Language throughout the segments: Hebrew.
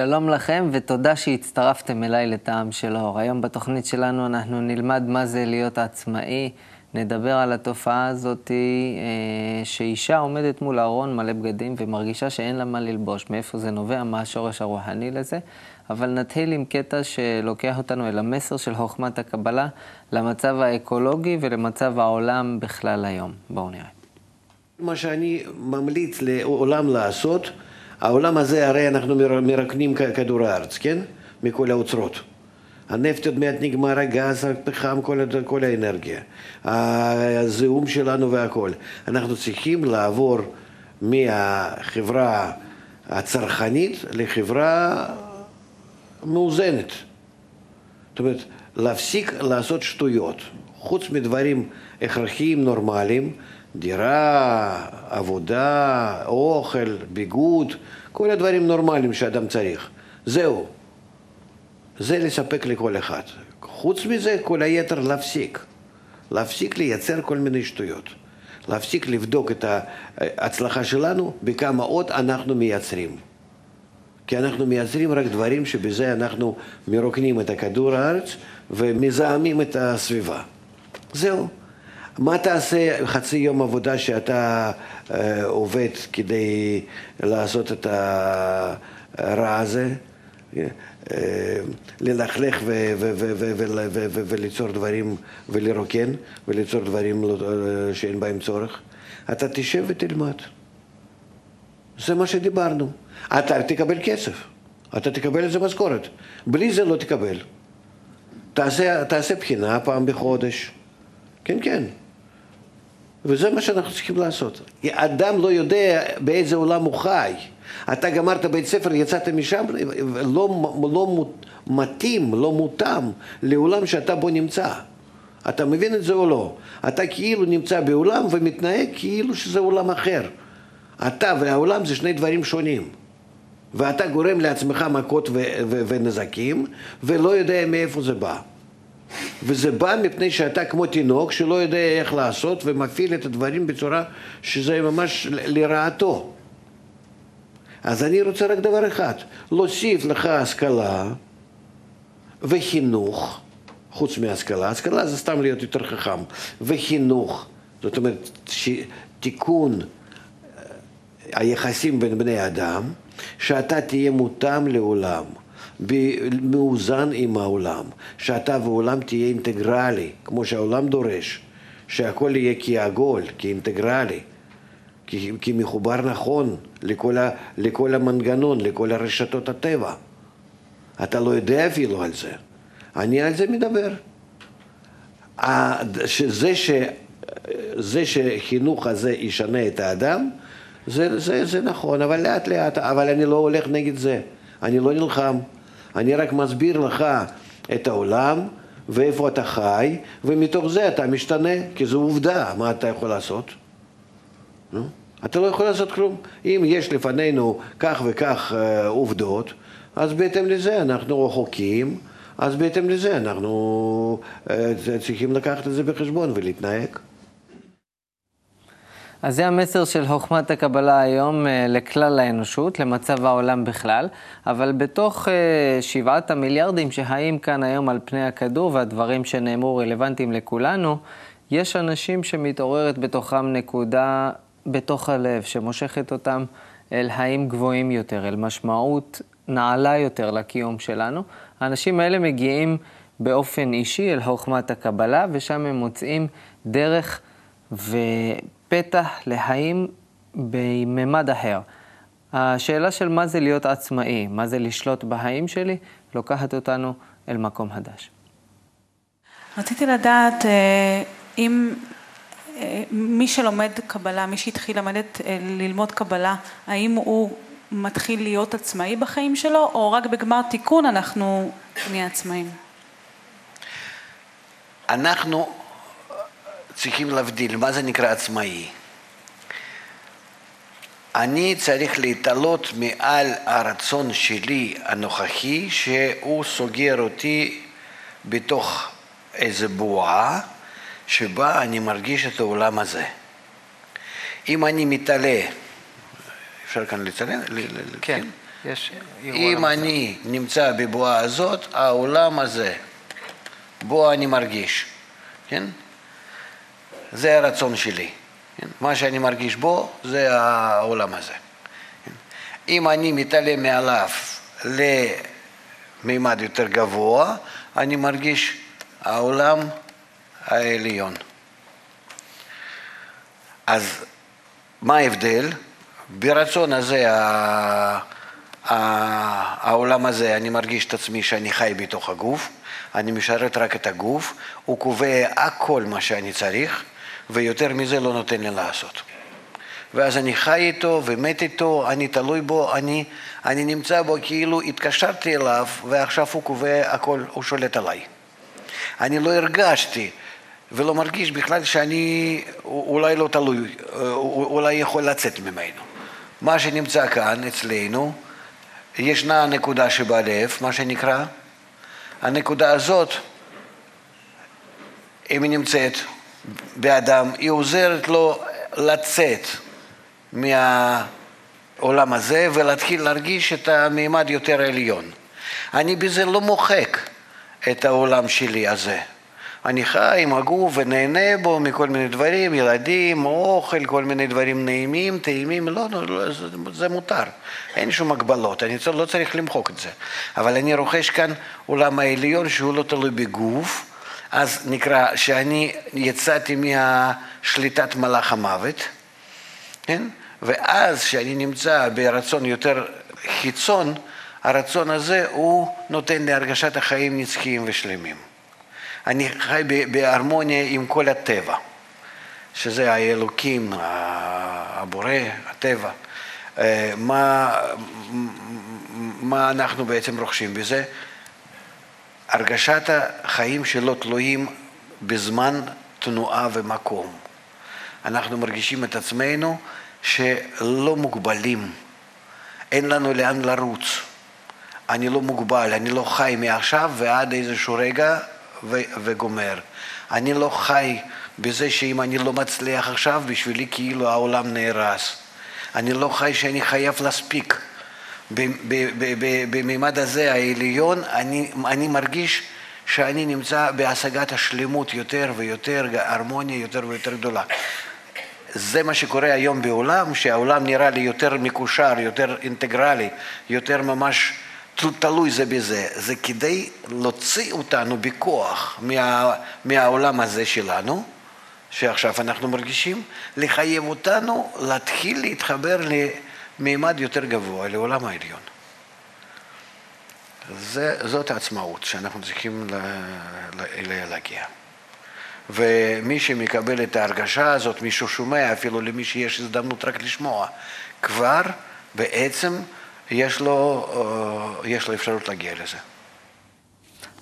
שלום לכם ותודה שהצטרפתם אליי לטעם של אור. היום בתוכנית שלנו אנחנו נלמד מה זה להיות עצמאי, נדבר על התופעה הזאת אה, שאישה עומדת מול ארון מלא בגדים ומרגישה שאין לה מה ללבוש, מאיפה זה נובע, מה השורש הרוחני לזה. אבל נתחיל עם קטע שלוקח אותנו אל המסר של חוכמת הקבלה למצב האקולוגי ולמצב העולם בכלל היום. בואו נראה. מה שאני ממליץ לעולם לעשות, העולם הזה הרי אנחנו מרקנים כדור הארץ, כן? מכל האוצרות. הנפט עוד מעט נגמר, הגז, הפחם, כל, כל האנרגיה, הזיהום שלנו והכל. אנחנו צריכים לעבור מהחברה הצרכנית לחברה מאוזנת. זאת אומרת, להפסיק לעשות שטויות. חוץ מדברים הכרחיים נורמליים, דירה, עבודה, אוכל, ביגוד, כל הדברים נורמליים שאדם צריך. זהו. זה לספק לכל אחד. חוץ מזה, כל היתר להפסיק. להפסיק לייצר כל מיני שטויות. להפסיק לבדוק את ההצלחה שלנו, בכמה עוד אנחנו מייצרים. כי אנחנו מייצרים רק דברים שבזה אנחנו מרוקנים את הכדור הארץ ומזהמים את הסביבה. זהו. מה תעשה חצי יום עבודה שאתה אה, עובד כדי לעשות את הרע הזה? אה, ללכלך וליצור דברים ולרוקן וליצור דברים לא, אה, שאין בהם צורך. אתה תשב ותלמד. זה מה שדיברנו. אתה תקבל כסף, אתה תקבל איזה משכורת. בלי זה לא תקבל. תעשה, תעשה בחינה פעם בחודש. כן, כן. וזה מה שאנחנו צריכים לעשות. אדם לא יודע באיזה עולם הוא חי. אתה גמרת בית ספר, יצאת משם, לא, לא מתאים, לא מותאם לעולם שאתה בו נמצא. אתה מבין את זה או לא? אתה כאילו נמצא בעולם ומתנהג כאילו שזה עולם אחר. אתה והעולם זה שני דברים שונים. ואתה גורם לעצמך מכות ונזקים, ולא יודע מאיפה זה בא. וזה בא מפני שאתה כמו תינוק שלא יודע איך לעשות ומפעיל את הדברים בצורה שזה ממש לרעתו. אז אני רוצה רק דבר אחד, להוסיף לך השכלה וחינוך, חוץ מהשכלה, השכלה זה סתם להיות יותר חכם, וחינוך, זאת אומרת תיקון אה, היחסים בין בני אדם, שאתה תהיה מותאם לעולם. מאוזן עם העולם, שאתה והעולם תהיה אינטגרלי, כמו שהעולם דורש, שהכל יהיה כעגול, כאינטגרלי, כמחובר נכון לכל, ה, לכל המנגנון, לכל הרשתות הטבע. אתה לא יודע אפילו על זה. אני על זה מדבר. שזה ש... זה שחינוך הזה ישנה את האדם, זה, זה, זה נכון, אבל לאט לאט, אבל אני לא הולך נגד זה, אני לא נלחם. אני רק מסביר לך את העולם ואיפה אתה חי, ומתוך זה אתה משתנה, כי זו עובדה, מה אתה יכול לעשות? נו? אתה לא יכול לעשות כלום. אם יש לפנינו כך וכך אה, עובדות, אז בהתאם לזה אנחנו רחוקים, אז בהתאם לזה אנחנו אה, צריכים לקחת את זה בחשבון ולהתנהג. אז זה המסר של חוכמת הקבלה היום אה, לכלל האנושות, למצב העולם בכלל, אבל בתוך אה, שבעת המיליארדים שחיים כאן היום על פני הכדור והדברים שנאמרו רלוונטיים לכולנו, יש אנשים שמתעוררת בתוכם נקודה בתוך הלב, שמושכת אותם אל חיים גבוהים יותר, אל משמעות נעלה יותר לקיום שלנו. האנשים האלה מגיעים באופן אישי אל חוכמת הקבלה, ושם הם מוצאים דרך ו... פתח לחיים בממד אחר. השאלה של מה זה להיות עצמאי, מה זה לשלוט בחיים שלי, לוקחת אותנו אל מקום חדש. רציתי לדעת אה, אם אה, מי שלומד קבלה, מי שהתחיל למדת, אה, ללמוד קבלה, האם הוא מתחיל להיות עצמאי בחיים שלו, או רק בגמר תיקון אנחנו נהיה עצמאים? אנחנו צריכים להבדיל, מה זה נקרא עצמאי? אני צריך להתעלות מעל הרצון שלי הנוכחי, שהוא סוגר אותי בתוך איזה בועה, שבה אני מרגיש את העולם הזה. אם אני מתעלה, אפשר כאן לצלם? כן. יש... אם אני נמצא בבועה הזאת, העולם הזה, בו אני מרגיש, כן? זה הרצון שלי. כן? מה שאני מרגיש בו, זה העולם הזה. כן? אם אני מתעלם מעליו למימד יותר גבוה, אני מרגיש העולם העליון. אז מה ההבדל? ברצון הזה, העולם הזה, אני מרגיש את עצמי שאני חי בתוך הגוף, אני משרת רק את הגוף, הוא קובע הכל מה שאני צריך, ויותר מזה לא נותן לי לעשות. ואז אני חי איתו ומת איתו, אני תלוי בו, אני, אני נמצא בו כאילו התקשרתי אליו ועכשיו הוא קובע הכל, הוא שולט עליי. אני לא הרגשתי ולא מרגיש בכלל שאני אולי לא תלוי, אולי יכול לצאת ממנו. מה שנמצא כאן אצלנו, ישנה נקודה שבלב, מה שנקרא, הנקודה הזאת, אם היא נמצאת באדם, היא עוזרת לו לצאת מהעולם הזה ולהתחיל להרגיש את המימד יותר עליון. אני בזה לא מוחק את העולם שלי הזה. אני חי עם הגוף ונהנה בו מכל מיני דברים, ילדים, אוכל, כל מיני דברים נעימים, טעימים, לא, לא, לא זה, זה מותר, אין שום הגבלות, אני לא צריך למחוק את זה. אבל אני רוכש כאן עולם העליון שהוא לא תלוי בגוף, אז נקרא שאני יצאתי מהשליטת מלאך המוות, כן? ואז כשאני נמצא ברצון יותר חיצון, הרצון הזה הוא נותן לי הרגשת החיים נצחיים ושלמים. אני חי בהרמוניה עם כל הטבע, שזה האלוקים, הבורא, הטבע. אה, מה, מה אנחנו בעצם רוכשים בזה? הרגשת החיים שלא תלויים בזמן, תנועה ומקום. אנחנו מרגישים את עצמנו שלא מוגבלים, אין לנו לאן לרוץ. אני לא מוגבל, אני לא חי מעכשיו ועד איזשהו רגע ו- וגומר. אני לא חי בזה שאם אני לא מצליח עכשיו, בשבילי כאילו העולם נהרס. אני לא חי שאני חייב להספיק. בממד הזה העליון, אני, אני מרגיש שאני נמצא בהשגת השלמות יותר ויותר, הרמוניה יותר ויותר גדולה. זה מה שקורה היום בעולם, שהעולם נראה לי יותר מקושר, יותר אינטגרלי, יותר ממש תלוי זה בזה. זה כדי להוציא אותנו בכוח מה, מהעולם הזה שלנו, שעכשיו אנחנו מרגישים, לחייב אותנו להתחיל להתחבר למימד יותר גבוה, לעולם העליון. זה, זאת העצמאות שאנחנו צריכים להגיע. ומי שמקבל את ההרגשה הזאת, מי ששומע, אפילו למי שיש הזדמנות רק לשמוע, כבר בעצם יש לו, אה, יש לו אפשרות להגיע לזה.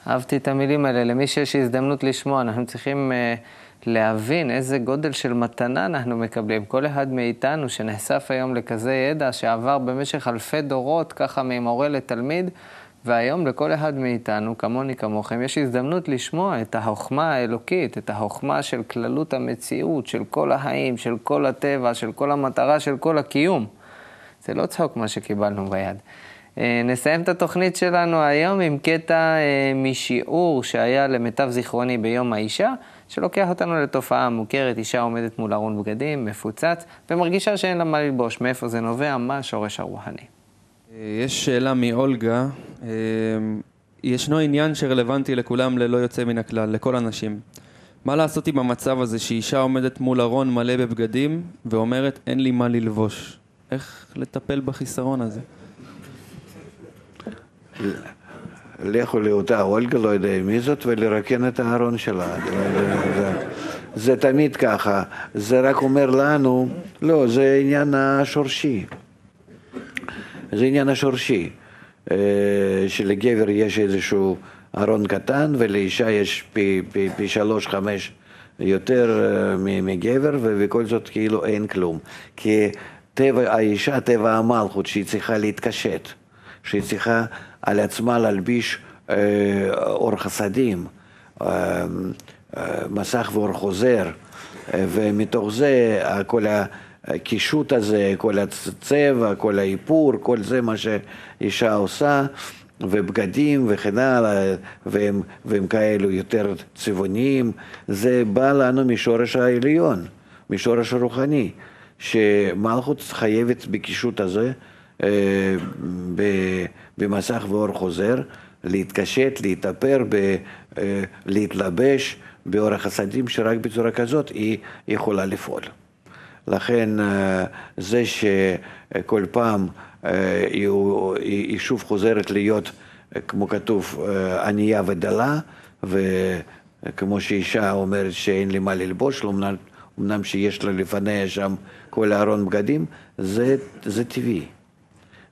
אהבתי את המילים האלה. למי שיש הזדמנות לשמוע, אנחנו צריכים uh, להבין איזה גודל של מתנה אנחנו מקבלים. כל אחד מאיתנו שנחשף היום לכזה ידע שעבר במשך אלפי דורות, ככה ממורה לתלמיד, והיום לכל אחד מאיתנו, כמוני כמוכם, יש הזדמנות לשמוע את החוכמה האלוקית, את החוכמה של כללות המציאות, של כל החיים, של כל הטבע, של כל המטרה, של כל הקיום. זה לא צחוק מה שקיבלנו ביד. אה, נסיים את התוכנית שלנו היום עם קטע אה, משיעור שהיה למיטב זיכרוני ביום האישה, שלוקח אותנו לתופעה מוכרת, אישה עומדת מול ארון בגדים, מפוצץ, ומרגישה שאין לה מה ללבוש. מאיפה זה נובע? מה השורש הרוחני? אה, יש שאלה מאולגה. ישנו עניין שרלוונטי לכולם ללא יוצא מן הכלל, לכל הנשים. מה לעשות עם המצב הזה שאישה עומדת מול ארון מלא בבגדים ואומרת אין לי מה ללבוש? איך לטפל בחיסרון הזה? לכו לאותה אולגה, לא יודע מי זאת, ולרקן את הארון שלה. זה, זה תמיד ככה. זה רק אומר לנו, לא, זה עניין השורשי. זה עניין השורשי. אה, שלגבר יש איזשהו ארון קטן ולאישה יש פי, פי, פי שלוש, חמש יותר אה, מגבר, ובכל זאת כאילו אין כלום. כי טבע האישה, טבע המלכות, שהיא צריכה להתקשט, שהיא צריכה על עצמה להלביש אה, אור חסדים, אה, אה, מסך ואור חוזר, ומתוך זה כל הקישוט הזה, כל הצבע, כל האיפור, כל זה מה שאישה עושה, ובגדים וכן הלאה, והם, והם כאלו יותר צבעוניים, זה בא לנו משורש העליון, משורש הרוחני, שמלכות חייבת בקישוט הזה במסך ואור חוזר, להתקשט, להתאפר, ב, אה, להתלבש באורח הסדים, שרק בצורה כזאת היא יכולה לפעול. לכן אה, זה שכל פעם אה, היא שוב חוזרת להיות, כמו כתוב, ענייה ודלה, וכמו שאישה אומרת שאין לי מה ללבוש, אמנם שיש לה לפניה שם כל ארון בגדים, זה, זה טבעי.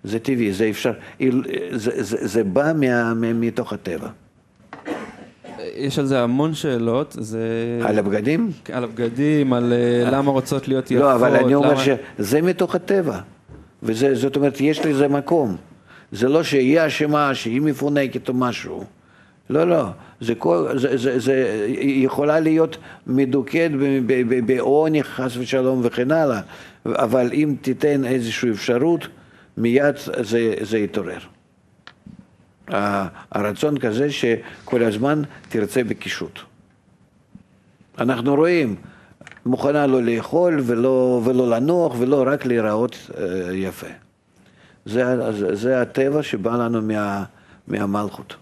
זה טבעי, זה אפשר, זה, זה, זה בא מה, מתוך הטבע. יש על זה המון שאלות. זה... על הבגדים? על הבגדים, על אה, למה רוצות להיות יפות. לא, אבל אני אומר למה... שזה מתוך הטבע. וזאת אומרת, יש לזה מקום. זה לא שהיא אשמה, שהיא מפונקת או משהו. לא, לא. זה, כל, זה, זה, זה יכולה להיות מדוכאת בעוני, חס ושלום וכן הלאה, אבל אם תיתן איזושהי אפשרות, מיד זה, זה יתעורר. הרצון כזה שכל הזמן תרצה בקישוט. אנחנו רואים, מוכנה לא לאכול ולא, ולא לנוח ולא רק להיראות אה, יפה. זה, זה, הטבע שבא לנו מה, מהמלכות.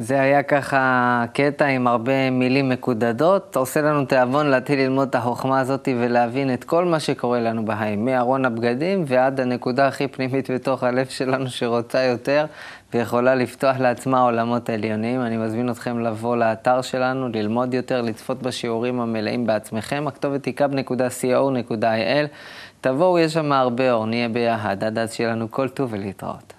זה היה ככה קטע עם הרבה מילים מקודדות, עושה לנו תיאבון להתחיל ללמוד את החוכמה הזאת ולהבין את כל מה שקורה לנו בחיים, מארון הבגדים ועד הנקודה הכי פנימית בתוך הלב שלנו שרוצה יותר ויכולה לפתוח לעצמה עולמות עליונים. אני מזמין אתכם לבוא לאתר שלנו, ללמוד יותר, לצפות בשיעורים המלאים בעצמכם. הכתובת היא kub.co.il. תבואו, יש שם הרבה אור, נהיה ביחד. עד אז שיהיה לנו כל טוב ולהתראות.